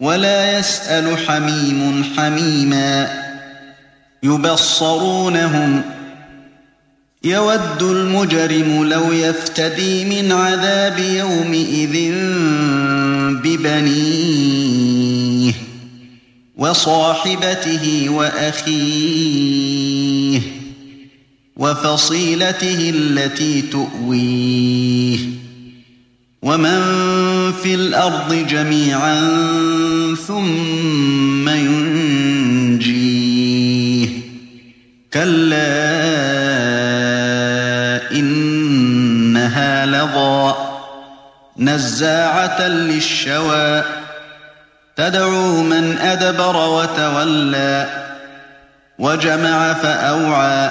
ولا يسأل حميم حميما. يبصرونهم. يود المجرم لو يفتدي من عذاب يومئذ ببنيه وصاحبته وأخيه وفصيلته التي تؤويه. ومن في الأرض جميعا ثم ينجيه كلا إنها لظى نزاعة للشوى تدعو من أدبر وتولى وجمع فأوعى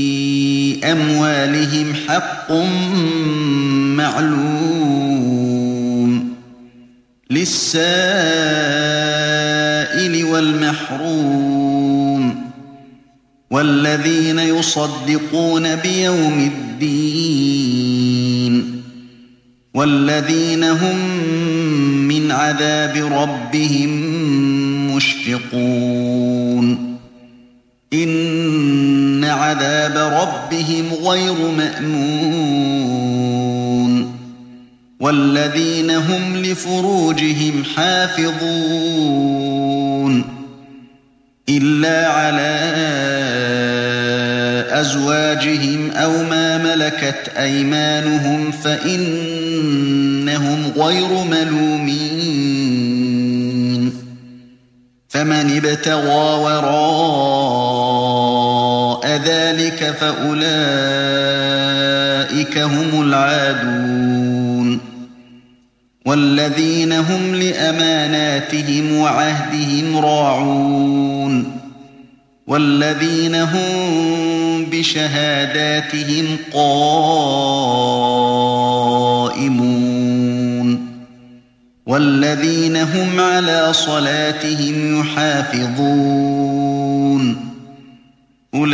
أموالهم حق معلوم للسائل والمحروم والذين يصدقون بيوم الدين والذين هم من عذاب ربهم مشفقون إن عذاب ربهم غير مأمون والذين هم لفروجهم حافظون إلا على أزواجهم أو ما ملكت أيمانهم فإنهم غير ملومين فمن ابتغى وراء ذلك فأولئك هم العادون والذين هم لأماناتهم وعهدهم راعون والذين هم بشهاداتهم قائمون والذين هم على صلاتهم يحافظون أولئك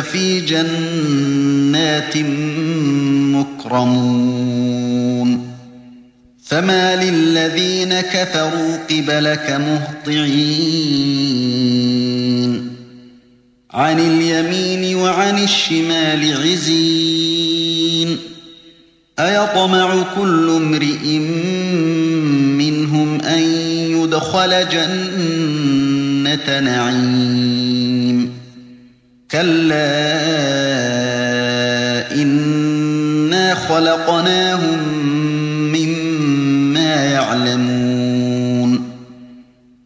في جنات مكرمون. فما للذين كفروا قبلك مهطعين. عن اليمين وعن الشمال عزين. أيطمع كل امرئ منهم أن يدخل جنة نعيم. كلا إنا خلقناهم مما يعلمون.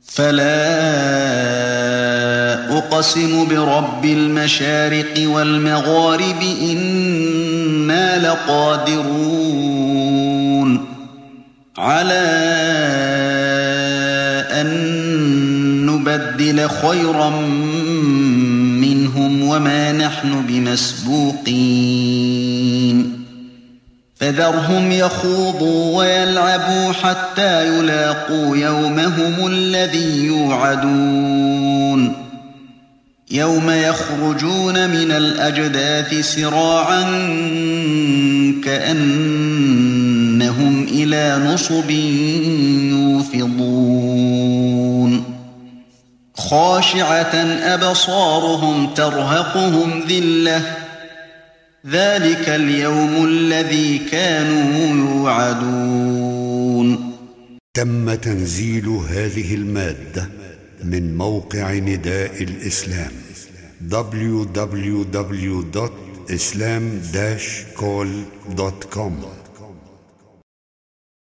فلا أقسم برب المشارق والمغارب إنا لقادرون. على نبدل خيرا منهم وما نحن بمسبوقين. فذرهم يخوضوا ويلعبوا حتى يلاقوا يومهم الذي يوعدون. يوم يخرجون من الأجداث سراعا كأنهم إلى نصب يوفضون. خاشعة أبصارهم ترهقهم ذلة ذلك اليوم الذي كانوا يوعدون تم تنزيل هذه المادة من موقع نداء الإسلام www.islam-call.com